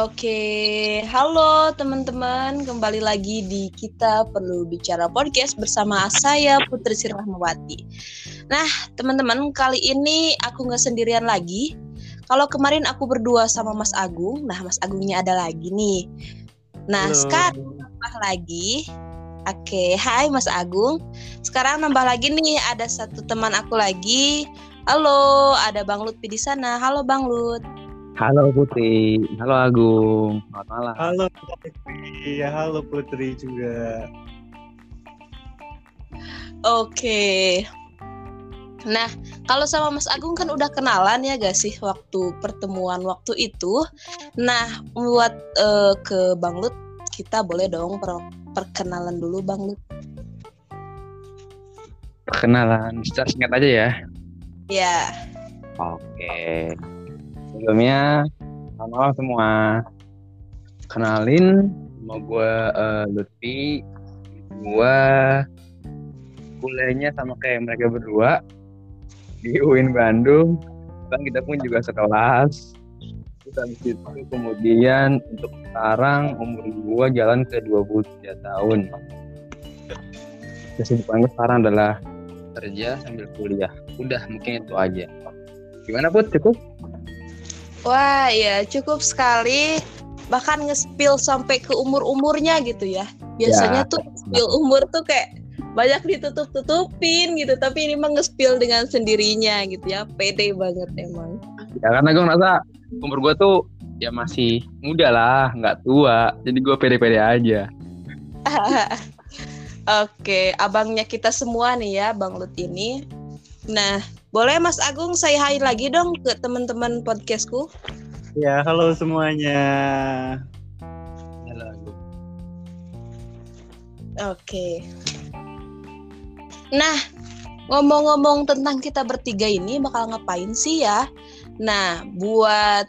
Oke, halo teman-teman, kembali lagi di kita perlu bicara podcast bersama saya Putri Sirahmawati. Nah, teman-teman, kali ini aku nggak sendirian lagi. Kalau kemarin aku berdua sama Mas Agung, nah Mas Agungnya ada lagi nih. Nah, halo. sekarang nambah lagi. Oke, hai Mas Agung. Sekarang nambah lagi nih, ada satu teman aku lagi. Halo, ada Bang Lutfi di sana. Halo Bang Lut. Halo Putri, halo Agung, selamat malam. Halo Putri, ya halo Putri juga. Oke. Nah, kalau sama Mas Agung kan udah kenalan ya gak sih waktu pertemuan waktu itu. Nah, buat uh, ke Bang Lut, kita boleh dong per perkenalan dulu Bang Lut. Perkenalan, secara singkat aja ya. Ya. Oke. Sebelumnya, selamat malam semua. Kenalin, nama gue uh, Lutfi. Gue kuliahnya sama kayak mereka berdua di UIN Bandung. Dan kita pun juga sekelas. Terus habis itu kemudian untuk sekarang umur gue jalan ke 23 tahun. Kesibukan gue sekarang adalah kerja sambil kuliah. Udah mungkin itu aja. Gimana Put? Cukup? Wah, ya cukup sekali. Bahkan nge-spill sampai ke umur-umurnya gitu ya. Biasanya ya. tuh spill umur tuh kayak banyak ditutup-tutupin gitu, tapi ini mah nge-spill dengan sendirinya gitu ya. Pede banget emang. Ya karena gue ngerasa umur gue tuh ya masih muda lah, nggak tua. Jadi gue pede-pede aja. Oke, abangnya kita semua nih ya, Bang Lut ini. Nah, boleh Mas Agung saya hai lagi dong ke teman-teman podcastku? Ya, halo semuanya. Halo Agung. Oke. Nah, ngomong-ngomong tentang kita bertiga ini bakal ngapain sih ya? Nah, buat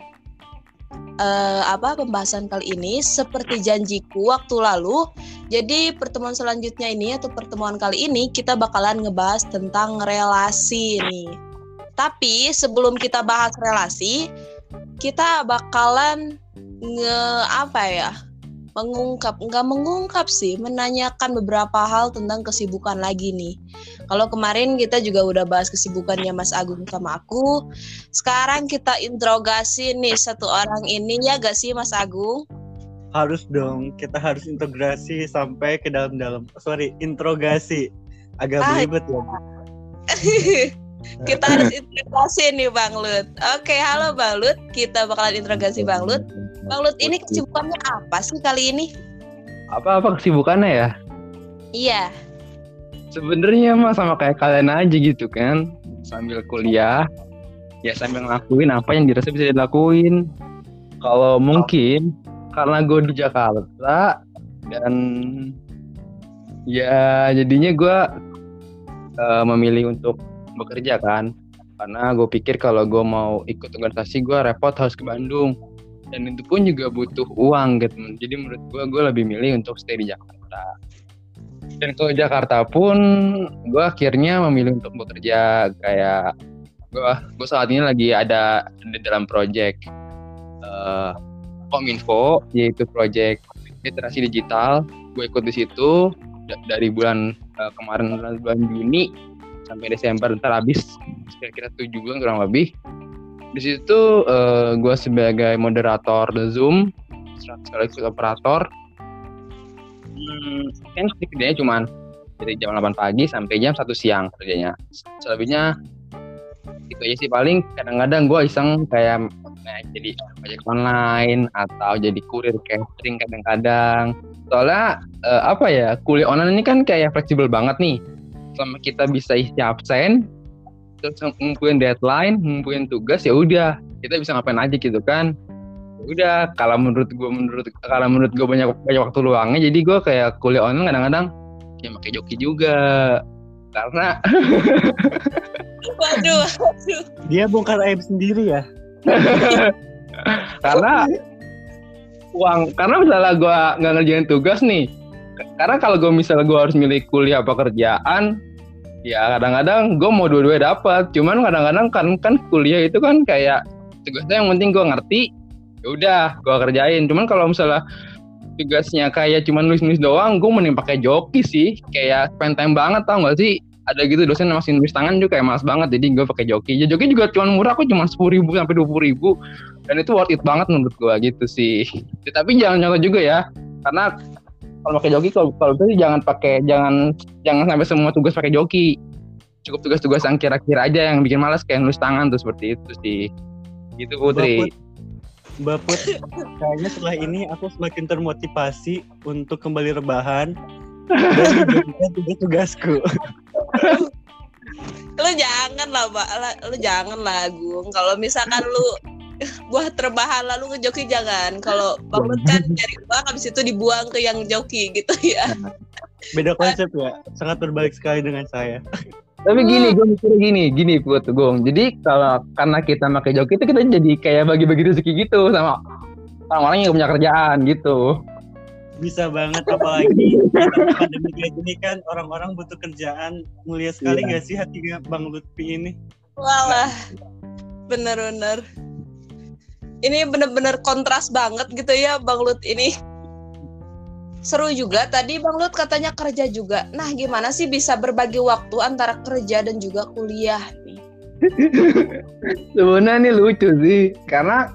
uh, apa pembahasan kali ini seperti janjiku waktu lalu. Jadi pertemuan selanjutnya ini atau pertemuan kali ini kita bakalan ngebahas tentang relasi nih. Tapi sebelum kita bahas relasi, kita bakalan nge apa ya? Mengungkap nggak mengungkap sih menanyakan beberapa hal tentang kesibukan lagi nih. Kalau kemarin kita juga udah bahas kesibukannya Mas Agung sama aku. Sekarang kita interogasi nih satu orang ini ya gak sih Mas Agung? Harus dong kita harus integrasi sampai ke dalam-dalam. Sorry interogasi. Agak ah, ribet ya. kita harus interogasi nih Bang Lut. Oke halo Bang Lut. Kita bakalan interogasi Bang Lut Bang Lut ini kesibukannya apa sih kali ini? Apa-apa kesibukannya ya? Iya. Sebenarnya mah sama kayak kalian aja gitu kan, sambil kuliah, ya sambil ngelakuin apa yang dirasa bisa dilakuin. Kalau mungkin karena gue di Jakarta dan ya jadinya gue uh, memilih untuk bekerja kan, karena gue pikir kalau gue mau ikut organisasi gue repot harus ke Bandung dan itu pun juga butuh uang gitu. Jadi menurut gue gue lebih milih untuk stay di Jakarta. Dan kalau Jakarta pun gue akhirnya memilih untuk bekerja. Kayak gue gue saat ini lagi ada di dalam project uh, Kominfo yaitu project literasi digital. Gue ikut di situ dari bulan uh, kemarin bulan Juni sampai Desember. Ntar habis kira-kira tujuh bulan kurang lebih di situ uh, eh, gue sebagai moderator The Zoom sekaligus operator. Hmm, kan kerjanya cuma dari jam 8 pagi sampai jam 1 siang kerjanya. Selebihnya itu aja sih. Paling kadang-kadang gue iseng kayak nah, jadi ojek online atau jadi kurir catering kadang-kadang. Soalnya uh, apa ya kuliah online ini kan kayak fleksibel banget nih. Selama kita bisa isi absen terus ngumpulin deadline ngumpulin tugas ya udah. Kita bisa ngapain aja gitu kan. Ya udah kalau menurut gue menurut kalau menurut gue banyak banyak waktu luangnya jadi gue kayak kuliah online kadang-kadang ya pakai joki juga. Karena waduh, waduh. Dia bongkar aib sendiri ya? Karena uang karena misalnya gue nggak ngerjain tugas nih karena kalau gue misalnya gue harus milih kuliah apa kerjaan ya kadang-kadang gue mau dua-dua dapat cuman kadang-kadang kan kan kuliah itu kan kayak tugasnya yang penting gue ngerti ya udah gue kerjain. Cuman kalau misalnya tugasnya kayak cuma nulis-nulis doang gue mending pakai joki sih. Kayak spend time banget tau gak sih? Ada gitu dosen yang masih nulis tangan juga kayak malas banget. Jadi gue pakai joki ya joki juga cuma murah kok cuma sepuluh ribu sampai dua puluh ribu. Dan itu worth it banget menurut gue gitu sih. Ya, tapi jangan nyontoh juga ya. Karena kalau pakai joki kalau kalau bisa sih jangan pakai jangan jangan sampai semua tugas pakai joki. Cukup tugas-tugas yang kira-kira aja yang bikin malas kayak nulis tangan tuh seperti itu sih. Gitu Putri. Mbak Put, kayaknya setelah ini aku semakin termotivasi untuk kembali rebahan. Dan tugas-tugasku. lu jangan lah mbak. Lah, lu jangan lah Gung. Kalau misalkan lu buat rebahan lalu ngejoki jangan kalau bangun kan cari uang habis itu dibuang ke yang joki gitu ya Beda konsep ya, sangat berbalik sekali dengan saya. Tapi gini, gue mikir gini, gini Put, Gong. Jadi kalau karena kita pakai joki itu kita jadi kayak bagi-bagi rezeki gitu sama orang-orang yang punya kerjaan gitu. Bisa banget apalagi pandemi kayak gini kan orang-orang butuh kerjaan. Mulia sekali Iya. gak sih hatinya Bang Lutfi ini? walah bener-bener ini bener-bener kontras banget gitu ya Bang Lut ini seru juga tadi Bang Lut katanya kerja juga nah gimana sih bisa berbagi waktu antara kerja dan juga kuliah nih Sebenarnya ini lucu sih, karena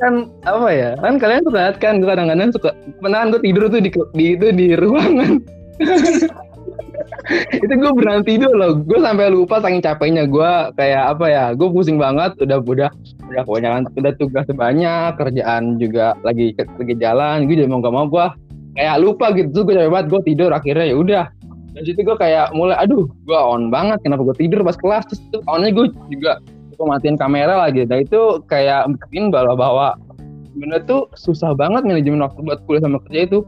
kan apa ya? Kan kalian suka lihat kan, kadang-kadang suka, beneran gue tidur tuh di, di itu di ruangan. itu gue beneran tidur loh, gue sampai lupa saking capeknya gue kayak apa ya? Gue pusing banget, udah udah udah kebanyakan, udah tugas banyak, kerjaan juga lagi lagi jalan, jadi mau gak mau gue kayak lupa gitu, gue capek banget, gue tidur akhirnya ya udah. Dari situ gue kayak mulai aduh gue on banget kenapa gue tidur pas kelas terus tuh onnya gue juga gue matiin kamera lagi nah itu kayak bikin bawa-bawa bener tuh susah banget manajemen waktu buat kuliah sama kerja itu.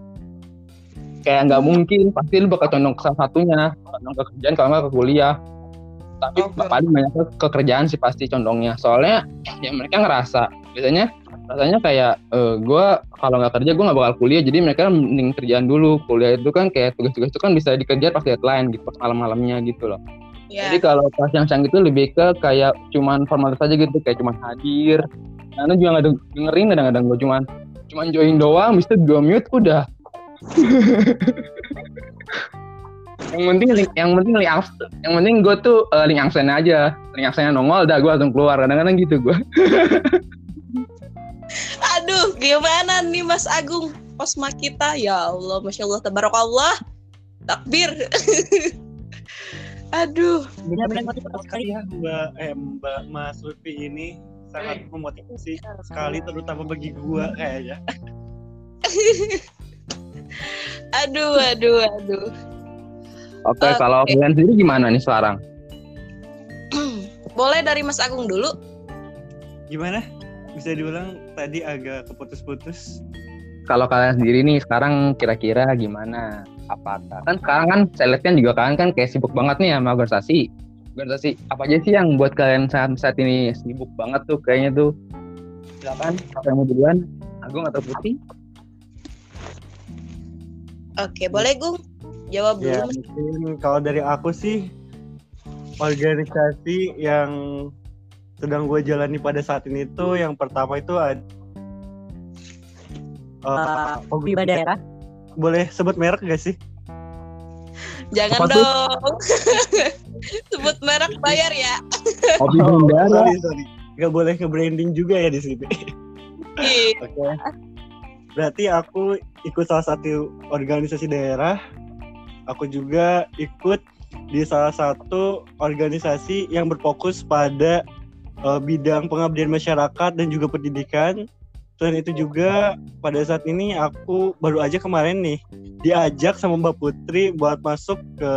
Kayak nggak mungkin pasti lu bakal condong ke salah satunya condong ke kerjaan kalau nggak ke kuliah tapi Oke. paling banyak ke ke kerjaan sih pasti condongnya. Soalnya ya mereka ngerasa biasanya rasanya kayak eh gue kalau nggak kerja gue nggak bakal kuliah. Jadi mereka mending kerjaan dulu. Kuliah itu kan kayak tugas-tugas itu kan bisa dikerjain pas deadline gitu pas malam-malamnya gitu loh. Ya jadi kalau pas yang siang itu lebih ke kayak cuman formalitas aja gitu kayak cuman hadir. Karena juga nggak deng- dengerin kadang-kadang gue cuman cuman join doang bisa gue mute udah yang penting link yang penting link absen yang penting gue tuh eh, link absen aja. Link absennya nongol udah gue langsung keluar. Kadang-kadang gitu gue aduh gimana nih Mas Agung? Osma kita ya Allah Masya Allah Tabarakallah. Takbir. Aduh. Benar-benar sekali ya Mbak eh, Mbak Mas Lutfi ini sangat memotivasi sekali terutama bagi gua kayaknya. aduh aduh aduh oke Oke. kalau kalian sendiri gimana nih sekarang boleh dari Mas Agung dulu Gimana? Bisa diulang tadi agak keputus-putus. kalau kalian sendiri nih sekarang kira-kira gimana? Apakah kan sekarang kan saya lihat kan juga kalian kan kayak sibuk banget nih sama organisasi. Organisasi apa aja sih yang buat kalian saat saat ini sibuk banget tuh kayaknya tuh? Silakan, siapa yang mau duluan? Agung atau Putih? oke boleh Gung jawab dulu Ya, mungkin kalau dari aku sih organisasi yang sedang gue jalani pada saat ini tuh yang pertama itu ada Eh, Paguyuban daerah. boleh sebut merek gak sih? jangan Apa dong sebut merek bayar ya Hobi Oh, sorry, sorry. Gak boleh ke branding juga ya di sini. Ih, Oke. Berarti aku ikut salah satu organisasi daerah. Aku juga ikut di salah satu organisasi yang berfokus pada eh, bidang pengabdian masyarakat dan juga pendidikan. Selain itu juga pada saat ini aku baru aja kemarin nih diajak sama Mbak Putri buat masuk ke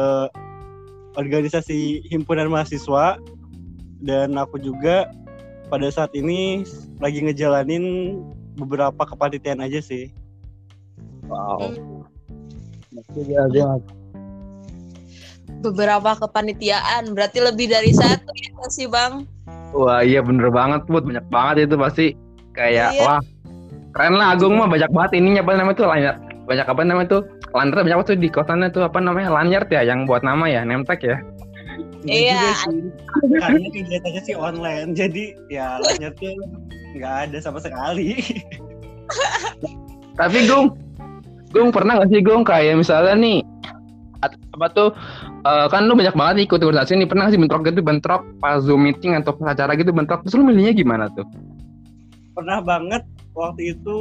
organisasi himpunan mahasiswa dan aku juga pada saat ini lagi ngejalanin beberapa kepanitiaan aja sih. Wow. Hmm. Ya, beberapa kepanitiaan berarti lebih dari satu ya sih bang Wah iya bener banget Put, banyak banget itu pasti kayak Iya. wah keren lah Agung mah banyak banget ininya apa namanya tuh lanyar banyak apa namanya tuh lanyar banyak apa tuh di kosannya tuh apa namanya lanyar ya yang buat nama ya nemtek ya Iya. sih. Karena kegiatannya sih online, jadi ya lainnya tuh nggak ada sama sekali. Tapi Gung, Gung pernah gak sih Gung kayak misalnya nih apa tuh eh, kan lu banyak banget ikut organisasi nih. Pernah sih bentrok gitu bentrok pas zoom meeting atau pas acara gitu bentrok terus lu milihnya gimana tuh? pernah banget waktu itu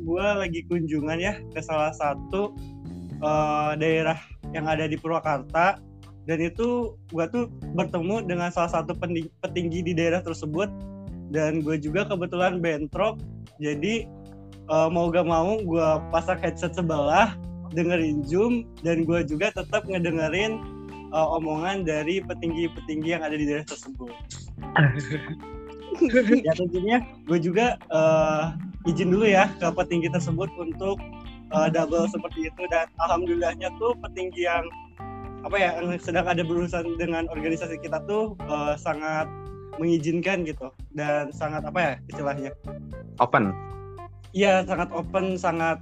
gue lagi kunjungan ya ke salah satu eh, daerah yang ada di Purwakarta. Dan itu gue tuh bertemu dengan salah satu petinggi di daerah tersebut. Dan gue juga kebetulan bentrok. Jadi eh, mau gak mau gue pasang headset sebelah dengerin zoom dan gue juga tetap ngedengerin eh, omongan dari petinggi-petinggi yang ada di daerah tersebut. Ya tentunya gue juga eh, izin dulu ya ke petinggi tersebut untuk eh, double seperti itu. Dan alhamdulillahnya tuh petinggi yang apa ya yang sedang ada berurusan dengan organisasi kita tuh eh, sangat mengizinkan gitu. Dan sangat apa ya istilahnya? Open. iya sangat open sangat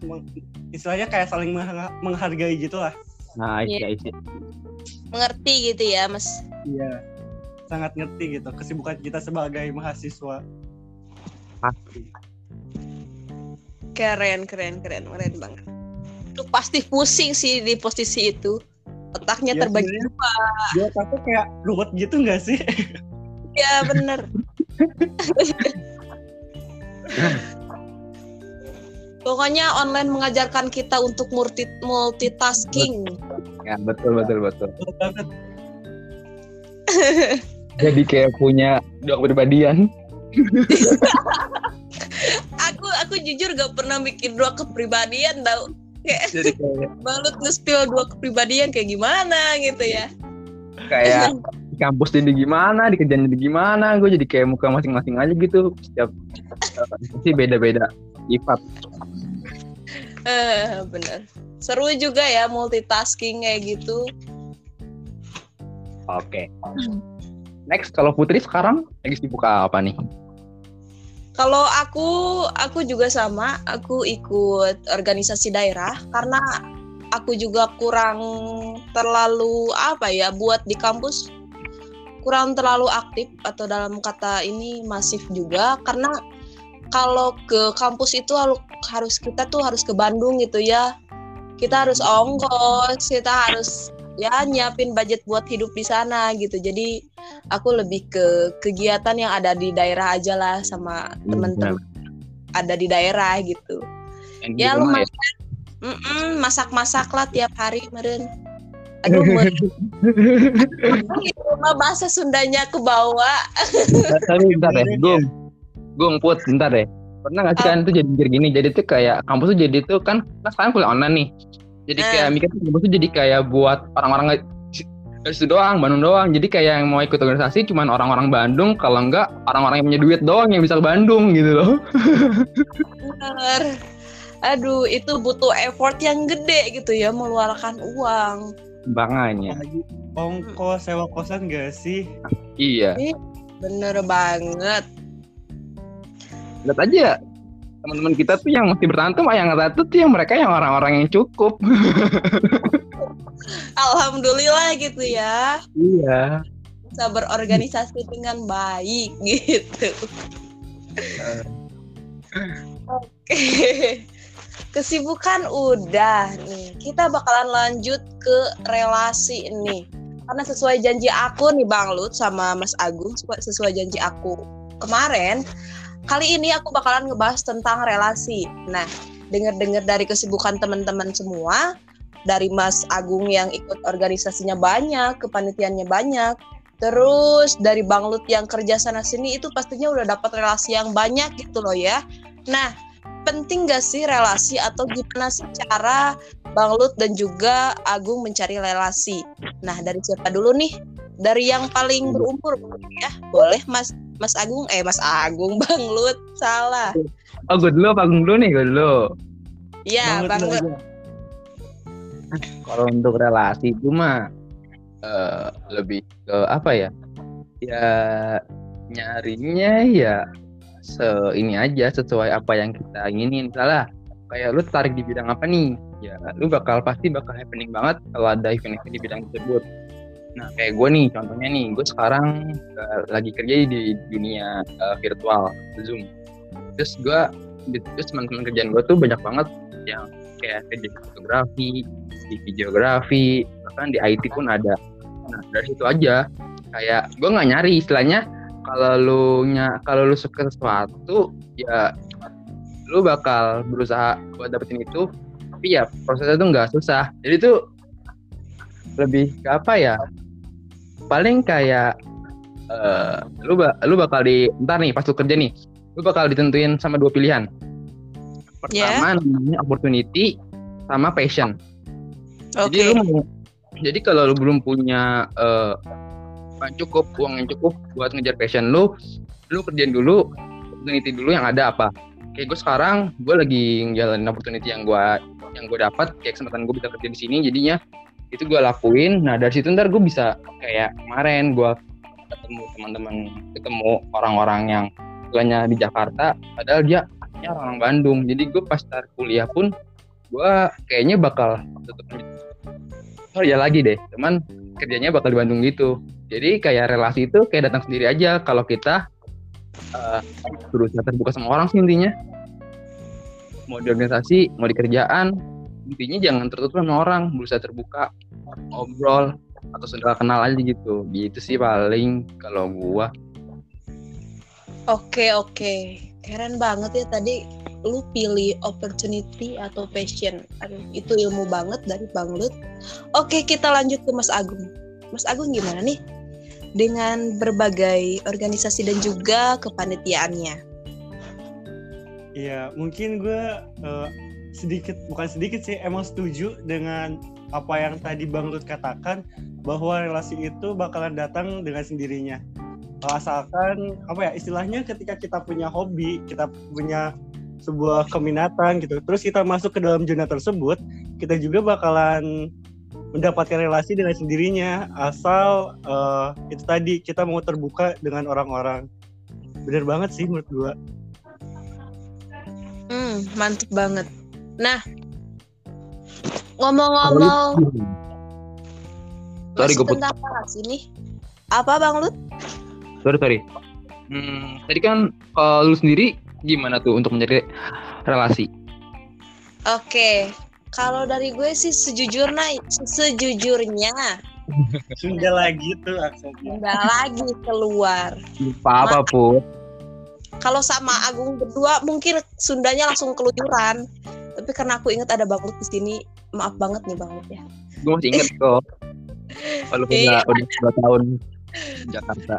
istilahnya kayak saling mengha- menghargai gitu lah Nah, Iya. iya, iya. Mengerti gitu ya, Mas. iya sangat ngerti gitu kesibukan kita sebagai mahasiswa Keren, keren, keren, keren banget. Lu pasti pusing sih di posisi itu. Otaknya Ya, terbagi dua. dia tapi kayak ruwet gitu nggak sih Ya, bener. Pokoknya online mengajarkan kita untuk multi multitasking. Ya, betul betul betul. Betul banget Jadi kayak punya dua kepribadian. Aku aku jujur gak pernah bikin dua kepribadian tau. Jadi kayak Balut nge-spill dua kepribadian kayak gimana gitu ya. kayak di kampus jadi gimana, di kerjaan jadi gimana, gue jadi kayak muka masing-masing aja gitu. Setiap sih beda-beda sifat. Eh, bener. Seru juga ya multitasking kayak gitu. Oke. Next, kalau Putri sekarang lagi sibuk apa nih? Kalau aku, aku juga sama. Aku ikut organisasi daerah karena aku juga kurang terlalu apa ya buat di kampus kurang terlalu aktif atau dalam kata ini masif juga karena kalau ke kampus itu harus kita tuh harus ke Bandung gitu ya. Kita harus ongkos, kita harus ya nyiapin budget buat hidup di sana gitu. Jadi aku lebih ke kegiatan yang ada di daerah aja lah sama teman-teman ada di daerah gitu. Yang di Ya rumah lumayan. Mm-mm, masak-masak lah tiap hari meren. Aduh. Di rumah bahasa Sundanya ke bawah. Tapi bentar deh, Gung. Gung, Put, bentar deh. Pernah gak sih kan tuh jadi mikir gini, jadi tuh kayak kampus tuh jadi tuh kan, kan sekarang kuliah online nih. Jadi Eh. kayak mikir tuh kampus tuh jadi kayak buat orang-orang nggak situ doang, Bandung doang. Jadi kayak yang mau ikut organisasi cuman orang-orang Bandung, kalau enggak orang-orang yang punya duit doang yang bisa ke Bandung gitu loh. Bener. Aduh, itu butuh effort yang gede gitu ya mengeluarkan uang. Bangannya. Ongkos sewa kosan gak sih Iya. Bener banget. Lihat aja teman-teman kita tuh yang masih bertahan tuh yang satu tuh yang mereka yang orang-orang yang cukup. Alhamdulillah gitu ya. Iya. Bisa berorganisasi dengan baik gitu. Oke. Kesibukan udah nih. Kita bakalan lanjut ke relasi nih. Karena sesuai janji aku nih Bang Lut sama Mas Agung, sesuai janji aku kemarin, kali ini aku bakalan ngebahas tentang relasi. Nah, dengar-dengar dari kesibukan teman-teman semua, dari Mas Agung yang ikut organisasinya banyak, kepanitiannya banyak, terus dari Bang Lut yang kerja sana sini itu pastinya udah dapat relasi yang banyak gitu loh ya. Nah, penting gak sih relasi atau gimana sih cara Bang Lut dan juga Agung mencari relasi? Nah, dari siapa dulu nih? Dari yang paling berumur ya. Boleh Mas Mas Agung eh Mas Agung Bang Lut salah. Oh, gue dulu Agung dulu nih? Gue dulu. Ya, Banget Bang lu Lut. Kalau untuk relasi itu mah eh, lebih ke apa ya? Ya nyarinya ya se ini aja sesuai apa yang kita inginin. Misalnya kayak lu tarik di bidang apa nih? Ya lu bakal pasti bakal happening banget kalau ada event-event di bidang tersebut. Nah kayak gue nih contohnya nih, gue sekarang eh, lagi kerja di dunia eh, virtual Zoom. Terus gue terus teman-teman kerjaan gue tuh banyak banget yang kayak kerja di fotografi di videografi bahkan di IT pun ada nah dari situ aja kayak gue nggak nyari istilahnya kalau lu nya kalau lu suka sesuatu ya lu bakal berusaha buat dapetin itu tapi ya prosesnya tuh nggak susah jadi tuh lebih ke apa ya paling kayak uh, lu ba lu bakal di ntar nih pas lu kerja nih lu bakal ditentuin sama dua pilihan pertama yeah. namanya opportunity sama passion okay. jadi lu mau jadi kalau lu belum punya uh, cukup uang yang cukup buat ngejar passion lu lu kerjain dulu opportunity dulu yang ada apa kayak gue sekarang gue lagi ngejalanin opportunity yang gue yang gue dapat kayak kesempatan gue bisa kerja di sini jadinya itu gue lakuin. Nah dari situ ntar gue bisa kayak kemarin gue ketemu teman-teman ketemu orang-orang yang bukannya di Jakarta padahal dia orang Bandung. Jadi gue pas start kuliah pun gue kayaknya bakal tetap kerja lagi deh. Cuman kerjanya bakal di Bandung gitu. Jadi kayak relasi itu kayak datang sendiri aja. Kalau kita uh, terbuka sama orang sih intinya. Mau di organisasi mau di kerjaan intinya jangan tertutup sama orang berusaha terbuka ngobrol atau sudah kenal aja gitu gitu sih paling kalau gua oke oke keren banget ya tadi lu pilih opportunity atau passion. Aduh, itu ilmu banget dari Bang Lut. Oke, kita lanjut ke Mas Agung. Mas Agung gimana nih dengan berbagai organisasi dan juga kepanitiaannya? Iya, mungkin gue uh, sedikit bukan sedikit sih emang setuju dengan apa yang tadi Bang Lut katakan bahwa relasi itu bakalan datang dengan sendirinya. Asalkan apa ya istilahnya ketika kita punya hobi, kita punya sebuah keminatan gitu terus kita masuk ke dalam zona tersebut kita juga bakalan mendapatkan relasi dengan sendirinya asal uh, itu tadi kita mau terbuka dengan orang-orang. Bener banget sih menurut gua. Hmm mantep banget nah ngomong-ngomong sorry gue tentang apa sini apa bang Lut sorry sorry hmm, tadi kan kalau lu sendiri gimana tuh untuk menjadi relasi? Oke, kalau dari gue sih sejujurnya sejujurnya sudah lagi tuh aksesnya. Sudah lagi keluar. Lupa apa pun. Kalau sama Agung berdua mungkin Sundanya langsung kelucuran. Tapi karena aku ingat ada Bang di sini, maaf banget nih Bang ya. Gue masih inget kok. Kalau udah udah dua tahun Jakarta.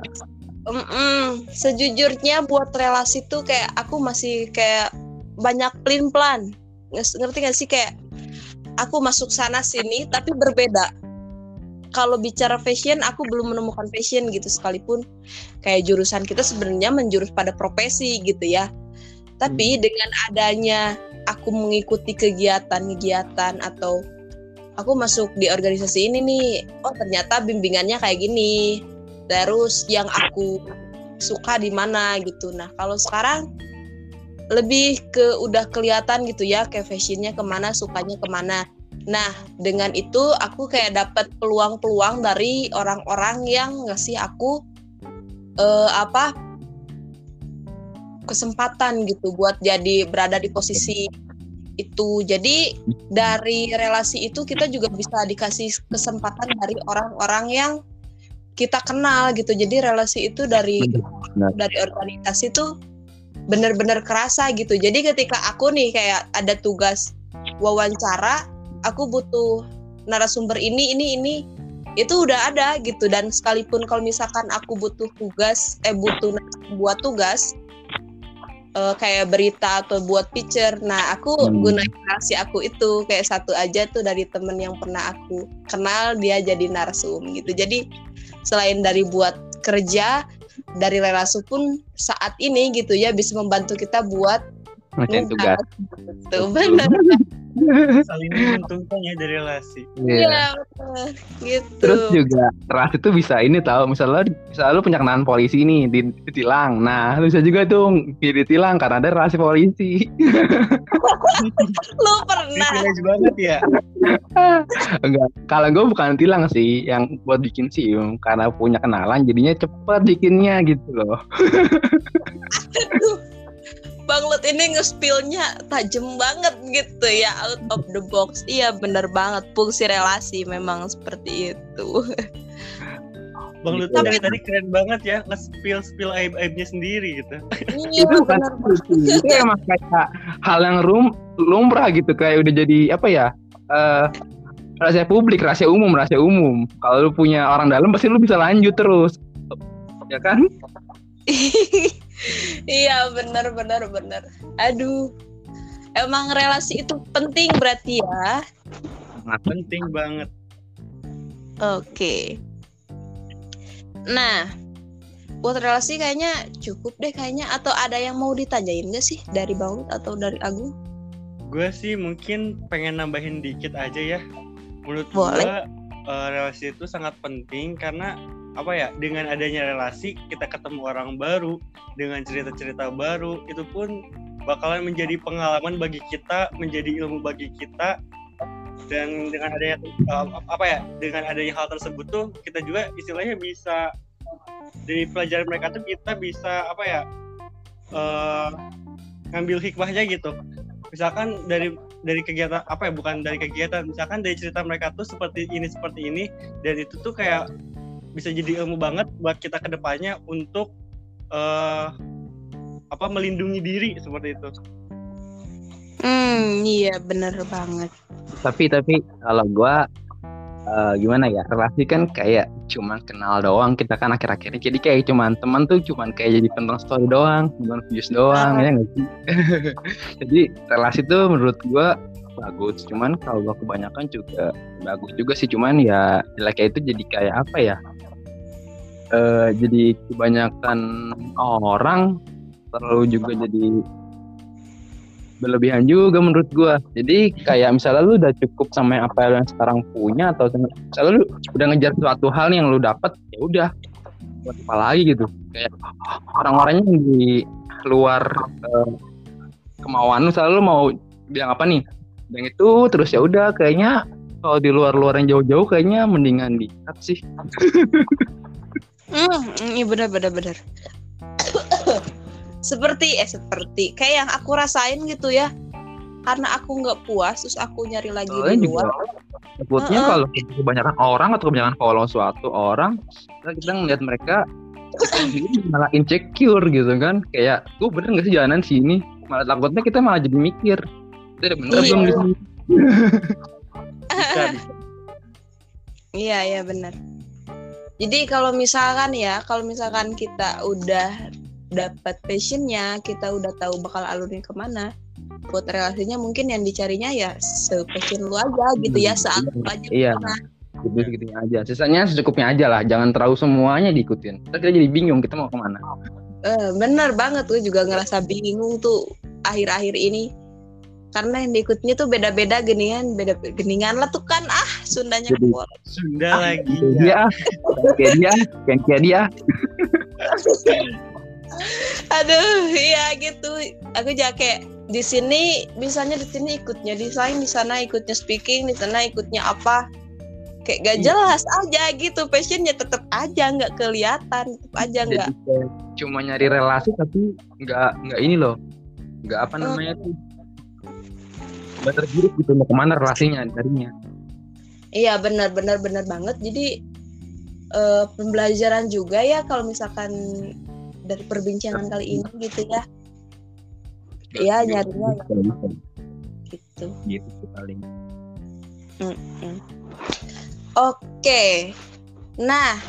Mm-mm. Sejujurnya buat relasi tuh kayak aku masih kayak banyak plan plan ngerti gak sih kayak aku masuk sana sini tapi berbeda kalau bicara fashion aku belum menemukan fashion gitu sekalipun kayak jurusan kita sebenarnya menjurus pada profesi gitu ya tapi hmm. dengan adanya aku mengikuti kegiatan-kegiatan atau aku masuk di organisasi ini nih oh ternyata bimbingannya kayak gini. Terus yang aku suka di mana gitu. Nah kalau sekarang lebih ke udah kelihatan gitu ya kayak fashionnya ke mana sukanya ke mana. Nah dengan itu aku kayak dapat peluang-peluang dari orang-orang yang ngasih aku uh, apa kesempatan gitu buat jadi berada di posisi itu. Jadi dari relasi itu kita juga bisa dikasih kesempatan dari orang-orang yang kita kenal gitu. Jadi relasi itu dari Benar. dari organisasi itu benar-benar kerasa gitu. Jadi ketika aku nih kayak ada tugas wawancara aku butuh narasumber ini ini ini itu udah ada gitu. Dan sekalipun kalau misalkan aku butuh tugas eh butuh buat tugas uh, kayak berita atau buat picture nah aku hmm. gunain narasi aku itu kayak satu aja tuh dari temen yang pernah aku kenal dia jadi narsum gitu jadi selain dari buat kerja dari relasi pun saat ini gitu ya bisa membantu kita buat macam tugas. Tuh benar. saling menguntungkan ya dari relasi. Iya, yeah. betul. Gitu. Terus juga relasi tuh bisa ini tahu misalnya misalnya lu punya kenalan polisi nih di, ditilang. Nah, lu bisa juga tuh ditilang karena ada relasi polisi. lu pernah. Privilege banget ya. Enggak, kalau gue bukan tilang sih yang buat bikin sih karena punya kenalan jadinya cepet bikinnya gitu loh. Bang Lut ini nge-spillnya tajam banget gitu ya out of the box. Iya bener banget fungsi relasi memang seperti itu. Bang Lut Tapi- tadi keren banget ya nge-spill spill aib aibnya sendiri gitu. Iya itu bukan itu, emang kayak hal yang rum lumrah gitu kayak udah jadi apa ya eh rahasia publik rahasia umum rahasia umum kalau lu punya orang dalam pasti lu bisa lanjut terus ya kan iya bener bener bener. Aduh. Emang relasi itu penting berarti ya. Penting banget. Oke. Nah, buat relasi kayaknya cukup deh kayaknya atau ada yang mau ditanyain gak sih dari Bang Lut atau dari Agung? Gue sih mungkin pengen nambahin dikit aja ya. Menurut Boleh. gue eh, relasi itu sangat penting karena apa ya dengan adanya relasi kita ketemu orang baru dengan cerita-cerita baru itu pun bakalan menjadi pengalaman bagi kita menjadi ilmu bagi kita. Dan dengan adanya eh, apa ya dengan adanya hal tersebut tuh kita juga istilahnya bisa dari pelajaran mereka tuh kita bisa apa ya eh, ngambil hikmahnya gitu. Misalkan dari dari kegiatan apa ya bukan dari kegiatan misalkan dari cerita mereka tuh seperti ini seperti ini dan itu tuh kayak bisa jadi ilmu banget buat kita ke depannya untuk eh apa melindungi diri seperti itu Hmm, iya bener banget. tapi tapi kalau gua eh, gimana ya relasi kan kayak cuman kenal doang kita kan akhir-akhir ini jadi kayak cuman teman tuh cuman kayak jadi penonton story doang nonton views doang Ah. ya nggak sih jadi relasi tuh menurut gua bagus cuman kalau gua kebanyakan juga bagus juga sih cuman ya jeleknya itu jadi kayak apa ya eh jadi kebanyakan orang terlalu juga jadi berlebihan juga menurut gua. Jadi kayak misalnya lu udah cukup sama yang apa yang sekarang punya atau misalnya lu udah ngejar suatu hal yang lu dapat ya udah buat apa lagi gitu. Kayak orang-orangnya yang di luar eh, kemauan lu selalu mau bilang apa nih? Yang itu terus ya udah kayaknya kalau di luar-luar yang jauh-jauh kayaknya mendingan dikat sih. Hmm, iya bener bener bener. seperti eh seperti kayak yang aku rasain gitu ya. Karena aku nggak puas, terus aku nyari lagi Soalnya di juga luar. takutnya Heeh. kalau kebanyakan orang atau kebanyakan follow suatu orang kita, kita ngeliat mereka malah insecure gitu kan kayak gue bener gak sih jalanan sini malah takutnya kita malah jadi mikir kita udah bener Iya. belum di sini bisa, bisa. Iya iya benar. Jadi kalau misalkan ya, kalau misalkan kita udah dapat passionnya, kita udah tahu bakal alurnya ke mana. Buat relasinya mungkin yang dicarinya ya se-passion lu aja gitu ya, saat lu aja. iya gitu gitu aja sisanya secukupnya aja lah jangan terlalu semuanya diikutin Ntar kita jadi bingung kita mau ke mana Eh, bener banget gue juga ngerasa bingung tuh akhir-akhir ini. Karena yang diikutnya tuh beda-beda geningan, beda geningan lah tuh kan ah Sundanya Jadi- keluar. Sunda Ah, lagi ya. dia dia kayak dia Aduh, iya gitu. Aku kayak di sini bisanya di sini ikutnya desain, di sana ikutnya speaking, di sana ikutnya apa. Kayak gak Iya. jelas aja gitu. Passionnya tetap aja nggak kelihatan, tetap aja nggak. cuma nyari relasi tapi nggak nggak ini loh nggak apa namanya tuh nggak tergirik gitu mau ke mana relasinya darinya Iya benar benar benar banget. Jadi eh, pembelajaran juga ya kalau misalkan dari perbincangan kali ini gitu ya. Iya nyarinya Bisa, bisa. gitu. gitu paling Oke. Nah,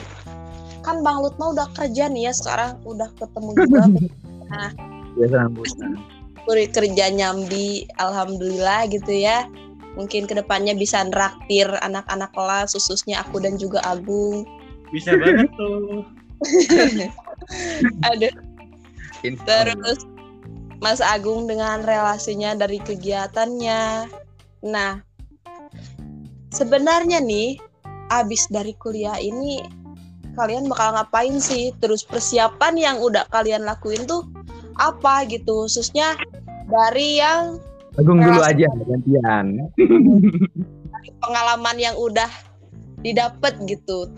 kan Bang Lutma udah kerja nih ya sekarang udah ketemu juga biasa rambutan Uri kerja nyambi alhamdulillah gitu ya. Mungkin ke depannya bisa nraktir anak-anak kelas khususnya aku dan juga Agung. Bisa banget tuh. Aduh, Allah. terus Mas Agung dengan relasinya dari kegiatannya. Nah, sebenarnya nih abis dari kuliah ini kalian bakal ngapain sih? Terus persiapan yang udah kalian lakuin tuh apa gitu? Khususnya dari yang Agung dulu aja gantian pengalaman yang udah didapat gitu.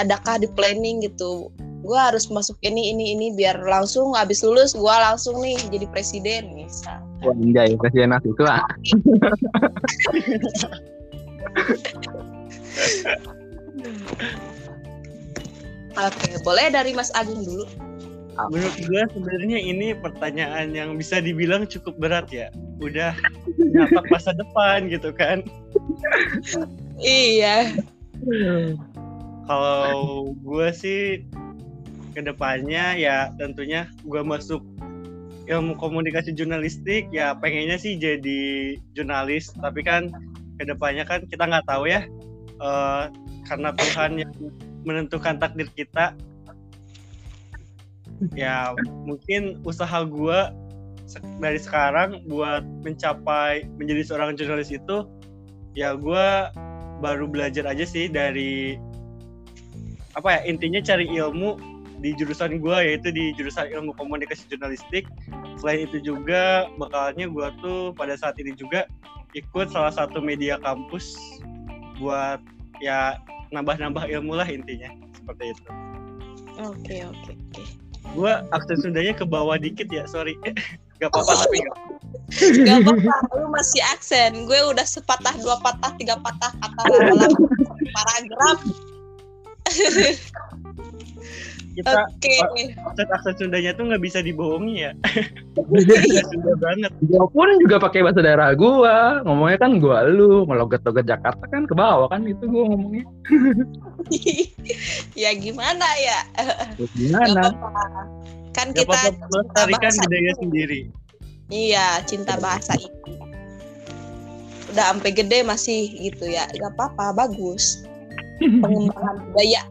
Adakah di planning gitu gue harus masuk ini ini ini biar langsung abis lulus gue langsung nih jadi presiden misal Wah, anjay, presiden itu ah. oke boleh dari Mas Agung dulu Menurut gue sebenarnya ini pertanyaan yang bisa dibilang cukup berat ya. Udah napak masa depan gitu kan. iya Kalau gue sih ke depannya ya tentunya gue masuk ilmu komunikasi jurnalistik ya pengennya sih jadi jurnalis tapi kan ke depannya kan kita nggak tahu ya eh, karena Tuhan yang menentukan takdir kita ya mungkin usaha gue dari sekarang buat mencapai menjadi seorang jurnalis itu ya gue baru belajar aja sih dari apa ya intinya cari ilmu di jurusan gue yaitu di jurusan ilmu komunikasi jurnalistik. Selain itu juga bakalnya gue tuh pada saat ini juga ikut salah satu media kampus buat ya nambah-nambah ilmu lah intinya seperti itu. Oke oke oke gue aksen Sundanya ke bawah dikit ya sorry gak apa-apa tapi gak Gak apa-apa, lu masih aksen. Gue udah sepatah, dua patah, tiga patah kata dalam paragraf. kita Oke. aksen aksen Sundanya tuh nggak bisa dibohongi ya Nggak Sunda banget Gua pun juga pakai bahasa daerah gua. Ngomongnya kan gua lu, ngelogat-logat Jakarta kan ke bawah kan itu gua ngomongnya. ya gimana ya? Gak Gimana? Kan Gak kita bahasa budaya sendiri Iya, cinta bahasa itu. Udah sampai gede masih gitu ya. Gak apa-apa, bagus. Pengembangan budaya.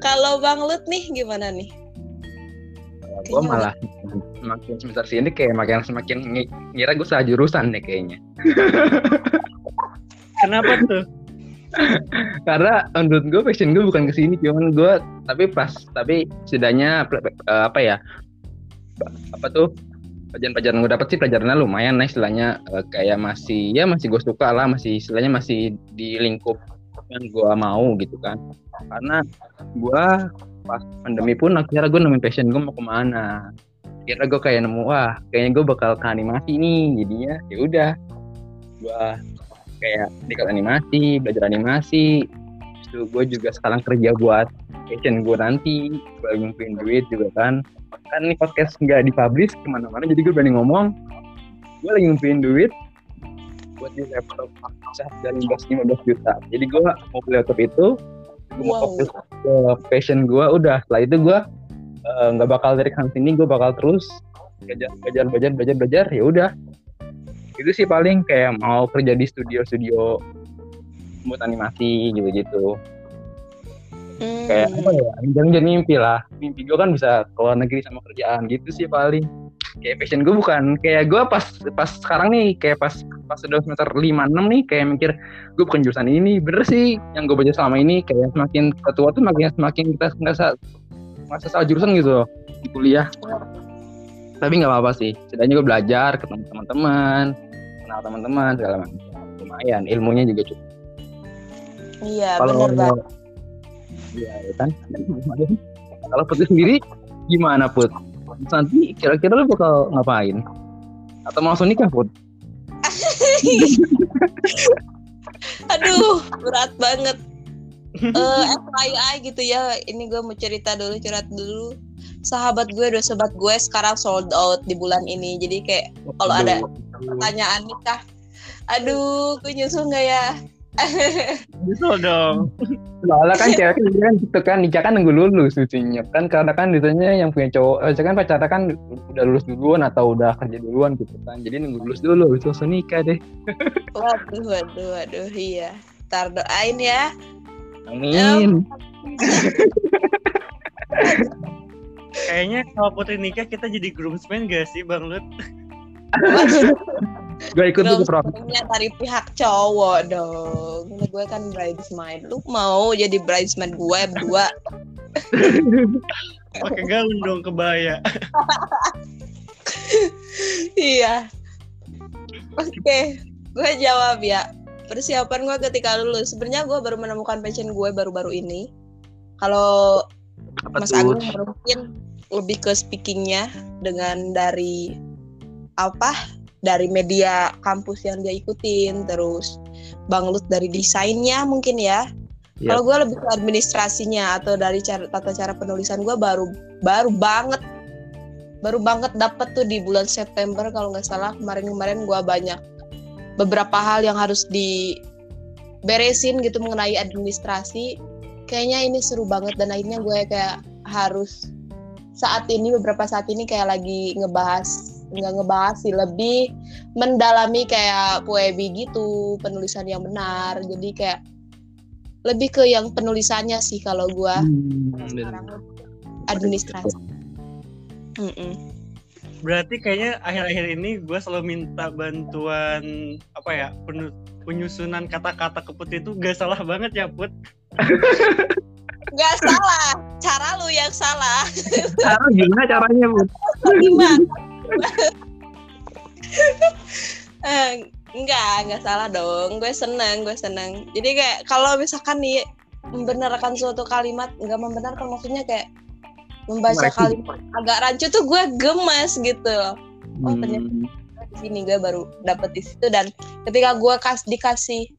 Kalau Bang Lut nih gimana nih? Gua malah semakin semester sini kayak makin semakin ngi- ngira gua salah jurusan deh kayaknya. kenapa tuh Karena menurut gue passion gue bukan ke sini, cuman gue tapi pas tapi setidaknya eh, apa ya? Apa tuh? Pelajaran-pelajaran gue dapet sih pelajarannya lumayan lah istilahnya eh, kayak masih ya masih gue suka lah masih istilahnya masih di lingkup yang gue mau gitu kan. Karena gue pas pandemi pun akhirnya gue nemuin passion gue mau ke mana. Kira gue kayak nemu wah kayaknya gue bakal ke animasi nih. Jadinya ya udah gue kayak dekat animasi belajar animasi. Itu gue juga sekarang kerja buat passion gue nanti gue ngumpulin duit juga kan. Kan ini podcast nggak dipublish ke mana-mana jadi gue berani ngomong gue lagi ngumpulin duit buat di laptop seharga 15 15 juta. Jadi gue mau beli laptop itu gue mau Wow. fokus ke passion gue udah. Setelah itu gue eh, nggak bakal dari kan sini gue bakal terus belajar belajar belajar belajar belajar. Ya udah. Itu sih paling kayak mau kerja di studio-studio buat animasi gitu-gitu. Hmm. kayak apa ya jangan mimpi lah. Mimpi gue kan bisa keluar negeri sama kerjaan gitu sih paling kayak passion gue bukan kayak gue pas pas sekarang nih kayak pas pas udah semester lima enam nih kayak mikir gue bukan jurusan ini bener sih yang gue baca selama ini kayak semakin ketua tuh makin semakin kita ngerasa ngerasa salah jurusan gitu loh di kuliah tapi nggak apa-apa sih setidaknya gue belajar ketemu teman-teman kenal teman-teman segala macam lumayan ilmunya juga cukup Iya, kalau bener banget. Iya ya kan. Kalau Putri sendiri gimana Put? Nanti kira-kira lu bakal ngapain? Atau mau langsung nikah Put? Aduh, berat banget. Eh, FYI gitu ya. Ini gue mau cerita dulu, curhat dulu. Sahabat gue, dua sahabat gue sekarang sold out di bulan ini. Jadi kayak Kalau ada- pertanyaan nikah. Aduh, gue nyusul nggak ya? Nyesel dong. Soalnya kan cewek kan gitu kan gitu kan nikah kan nunggu lulus lucunya kan karena kan biasanya yang punya cowok eh, kan pacarnya kan udah lulus duluan atau udah kerja duluan gitu kan jadi nunggu lulus dulu habis itu langsung nikah deh Waduh, waduh, waduh, iya. Ntar doain ya. amin Kayaknya kalau putri nikah kita jadi groomsman gak sih Bang Lut? Gue ikut tuh Groomsmen-nya dari pihak cowok dong. Ini gue kan bridesmaid. Lu mau jadi bridesmaid gue berdua? Pakai gaun dong kebaya. iya. Oke, gue jawab ya. Persiapan gue ketika lulus. Sebenarnya gue baru menemukan passion gue baru-baru ini. Kalau Mas tuh? Agung mungkin lebih ke speakingnya dengan dari apa dari media kampus yang dia ikutin terus Bang Lut dari desainnya mungkin ya. Iya. kalau gue lebih ke administrasinya atau dari cara, tata cara penulisan gue baru baru banget baru banget dapet tuh di bulan September kalau nggak salah. Kemarin-kemarin gue banyak beberapa hal yang harus diberesin gitu mengenai administrasi. Kayaknya ini seru banget dan akhirnya gue kayak harus saat ini beberapa saat ini kayak lagi ngebahas nggak ngebahas sih lebih mendalami kayak poebi gitu penulisan yang benar. Jadi kayak lebih ke yang penulisannya sih kalau gue Hmm, administrasi. Mm-mm. Berarti kayaknya akhir-akhir ini gue selalu minta bantuan apa ya penu- penyusunan kata-kata ke Putri itu gak salah banget ya Put. nggak salah. Cara lu yang salah. Cara gimana caranya, Bu? gimana eh, enggak enggak salah dong gue seneng gue seneng jadi kayak kalau misalkan nih membenarkan suatu kalimat enggak membenarkan maksudnya kayak membaca kalimat agak rancu tuh gue gemes gitu Oh, ternyata. Hmm. di sini gue baru dapet di situ dan ketika gue kas dikasih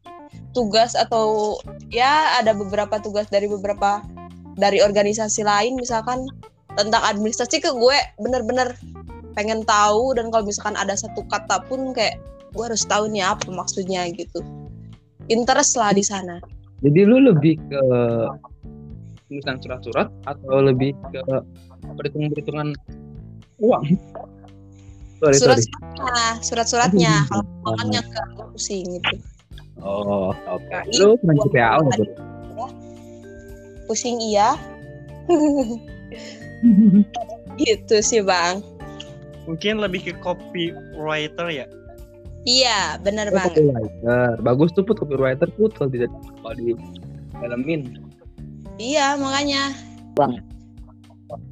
tugas atau ya ada beberapa tugas dari beberapa dari organisasi lain misalkan tentang administrasi ke gue bener-bener pengen tahu dan kalau misalkan ada satu kata pun kayak gue harus tahu nih apa maksudnya gitu interest lah di sana Jadi lu lebih ke tulisan surat-surat atau lebih ke perhitungan-perhitungan uang? Sorry, surat-suratnya Aduh. kalau makanya ke pusing gitu Oh, oke. Nah, Lu itu main gua CPAO mau tuh. pusing iya gitu sih bang Mungkin lebih ke copywriter ya. iya bener Oh, banget copywriter. Bagus tuh put copywriter put kalau tidak kalau di dalamin. Iya makanya. Bang.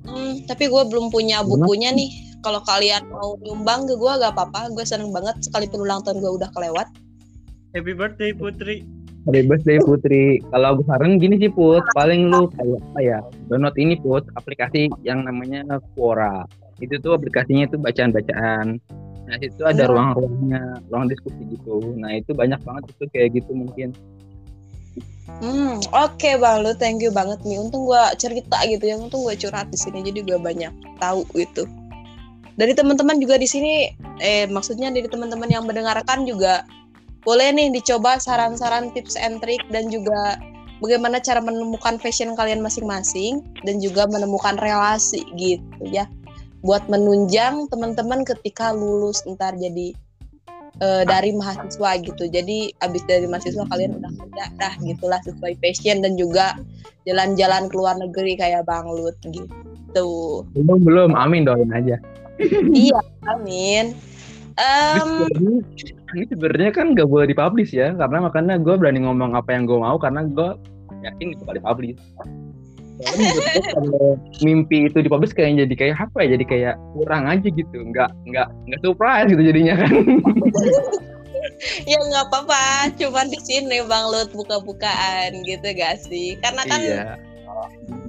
Hmm, tapi gue belum punya bukunya nih. Kalau kalian mau nyumbang ke gue gak apa-apa. Gue seneng banget sekalipun ulang tahun gue udah kelewat. Happy birthday Putri. Happy birthday Putri. Kalau gue saran gini sih Put, paling lu kayak apa ya? Download ini Put, aplikasi yang namanya Quora. Itu tuh aplikasinya itu bacaan-bacaan. Nah, situ ada Hmm. ruang-ruangnya, ruang diskusi gitu. Nah, itu banyak banget itu kayak gitu mungkin. Hmm, oke bang lu, thank you banget nih. Untung gue cerita gitu ya, untung gue curhat di sini, jadi gue banyak tahu gitu. Dari teman-teman juga di sini, eh maksudnya dari teman-teman yang mendengarkan juga boleh nih dicoba saran-saran tips and trick dan juga bagaimana cara menemukan fashion kalian masing-masing dan juga menemukan relasi gitu ya buat menunjang teman-teman ketika lulus ntar jadi eh, dari mahasiswa gitu jadi abis dari mahasiswa kalian udah kerja dah gitulah sesuai passion dan juga jalan-jalan ke luar negeri kayak Bang Lut gitu Belum belum, amin doain aja. iya amin sebenarnya- ini sebenarnya kan gak boleh dipublish ya, karena makanya gue berani ngomong apa yang gue mau karena gue yakin itu bakal dipublish. Kalau mimpi itu dipublish kayak jadi kayak apa ya? Jadi kayak kurang aja gitu, nggak nggak nggak surprise gitu jadinya kan. ya nggak apa-apa cuman di sini Bang Lut buka-bukaan gitu gak sih karena kan iya.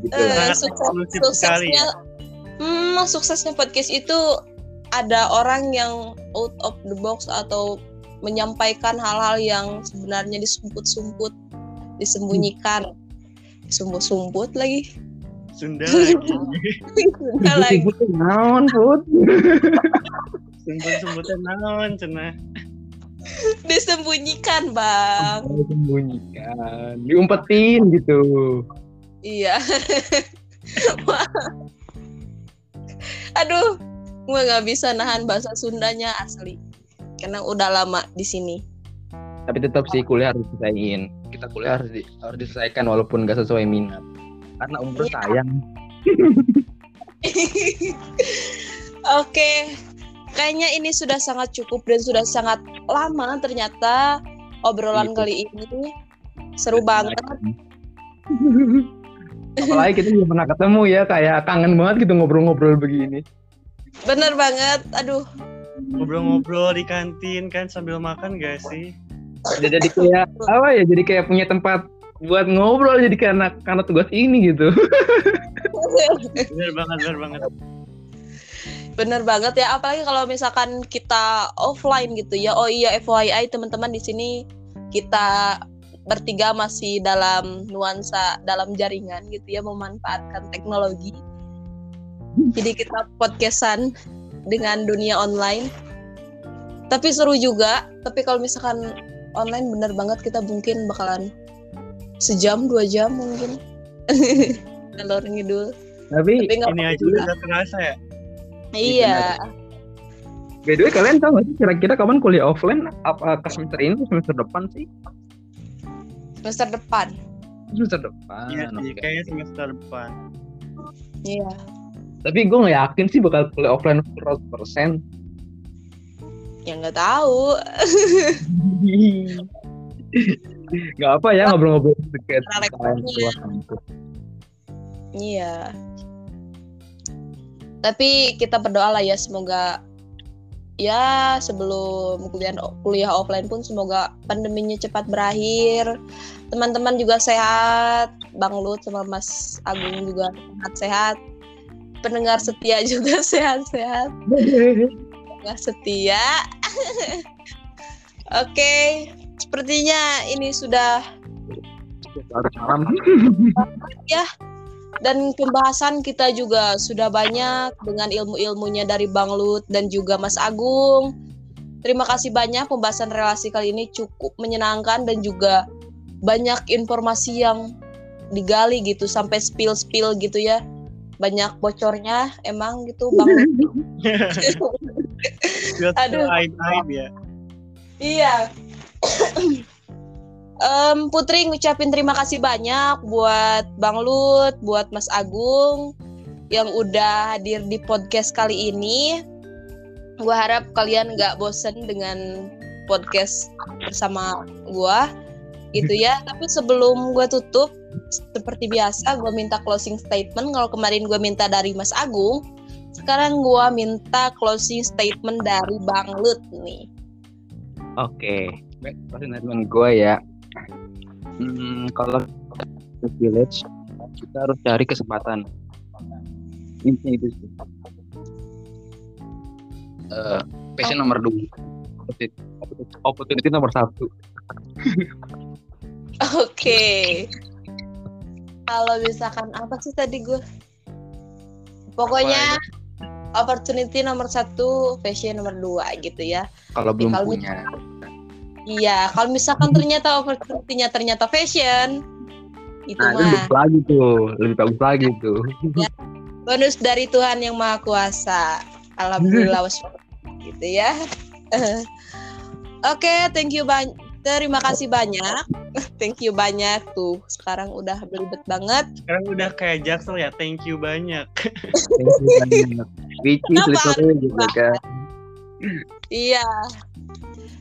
Gitu. eh, Sangat sukses, eksklusif sekali suksesnya hmm, suksesnya podcast itu ada orang yang out of the box atau menyampaikan hal-hal yang sebenarnya disumput-sumput disembunyikan disumput-sumput lagi Sunda lagi. Sunda lagi naon, Put? Sembut-sembutan naon cenah. disembunyikan bang Sembunyikan, diumpetin gitu. iya aduh gue nggak bisa nahan bahasa Sundanya asli karena udah lama di sini Tapi tetap sih kuliah harus diselesain. Kita kuliah harus, di- harus diselesaikan walaupun gak sesuai minat. Karena umur Iya. sayang. Oke, kayaknya ini sudah sangat cukup dan sudah sangat lama ternyata obrolan Gitu. kali ini seru banget. Apalagi kita belum pernah ketemu ya, kayak kangen banget gitu ngobrol-ngobrol begini. Bener banget. Aduh, Ngobrol-ngobrol di kantin kan sambil makan gak sih? Jadi, jadi kayak apa ya? Jadi kayak punya tempat buat ngobrol jadi karena karena tugas ini gitu. bener banget bener banget Bener banget ya, apalagi kalau misalkan kita offline gitu ya. Oh iya FYI teman-teman di sini kita bertiga masih dalam nuansa dalam jaringan gitu ya memanfaatkan teknologi. Jadi kita podcastan dengan dunia online. Tapi seru juga. Tapi kalau misalkan online bener banget kita mungkin bakalan sejam dua jam mungkin. Ngalor ngidul. Tapi Tapi ini apa-apa aja juga. udah terasa ya Iya. by the way kalian tahu nggak sih kira-kira kapan kuliah offline? Apa ke semester ini semester depan sih? Semester depan. Semester depan. iya sih oke. kayaknya semester depan Iya. Tapi gue nggak yakin sih bakal kuliah offline 100%. Ya nggak tahu. Gak apa ya ngobrol-ngobrol sedikit. Iya. Tapi kita berdoa lah ya semoga ya sebelum kuliah kuliah offline pun semoga pandeminya cepat berakhir. Teman-teman juga sehat, Bang Lut sama Mas Agung juga sehat-sehat. Pendengar setia juga sehat-sehat. Pendengar setia. Oke, sepertinya ini sudah Malam. dan pembahasan kita juga sudah banyak dengan ilmu-ilmunya dari Bang Lut dan juga Mas Agung. Terima kasih banyak pembahasan relasi kali ini cukup menyenangkan dan juga banyak informasi yang digali gitu sampai spill-spill gitu ya. Banyak bocornya emang gitu Bang Aduh. aib aib ya Iya. Em, Putri ngucapin terima kasih banyak buat Bang Lut, buat Mas Agung yang udah hadir di podcast kali ini. Gua harap kalian nggak bosen dengan podcast bersama gua gitu ya. Tapi sebelum gua tutup, seperti biasa gua minta closing statement. Kalau kemarin gua minta dari Mas Agung, sekarang gua minta closing statement dari Bang Lut nih. Oke, baik teman gue ya. Hmm, kalau ke village kita harus cari kesempatan. Intinya itu sih. Eh, passion nomor dua, opportunity, opportunity nomor satu. Oke. Kalau misalkan apa sih tadi gue? Pokoknya opportunity nomor satu, fashion nomor dua gitu ya. Kalau belum kalau punya, Iya, kalau misalkan ternyata opportunity-nya ternyata fashion, itu nah mah bagus lagi tuh, lebih bagus lagi tuh. bonus dari Tuhan yang Maha Kuasa. Alhamdulillah gitu ya. Oke, thank you banyak. Terima kasih banyak. Thank you banyak tuh. Sekarang udah belibet banget. sekarang udah kayak jaksel ya thank you banyak Thank you banyak. Which is gitu kan. Iya.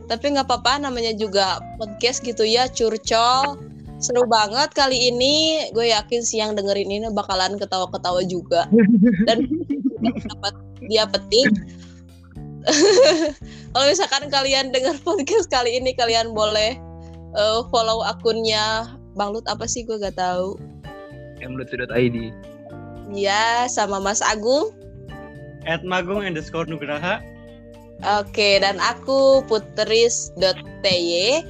Tapi nggak apa-apa namanya juga podcast gitu ya, curcol. Seru banget kali ini. Gue yakin sih yang dengerin ini bakalan ketawa-ketawa juga. Dan dapat dia petik. Kalau misalkan kalian dengar podcast kali ini, kalian boleh eh, follow akunnya Bang Lut apa sih gue gak tahu. Mlutu.id. Ya, sama Mas Agung. at magung underscore nugraha Oke, dan aku putris.ty.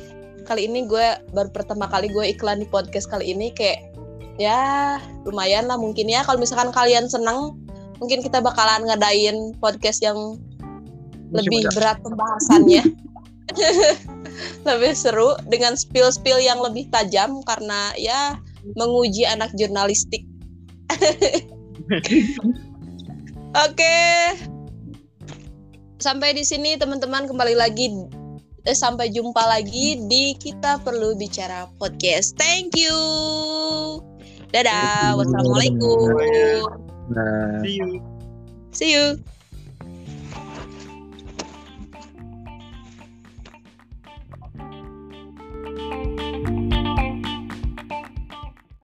Kali ini gue baru pertama kali gue iklan di podcast kali ini kayak ya lumayan lah mungkin ya kalau misalkan kalian senang mungkin kita bakalan ngadain podcast yang lebih berat pembahasannya. lebih seru dengan spill-spill yang lebih tajam karena ya menguji anak jurnalistik. Oke, sampai di sini teman-teman kembali lagi eh, sampai jumpa lagi di kita perlu bicara podcast. Thank you. Dadah. Wassalamualaikum. See you See you.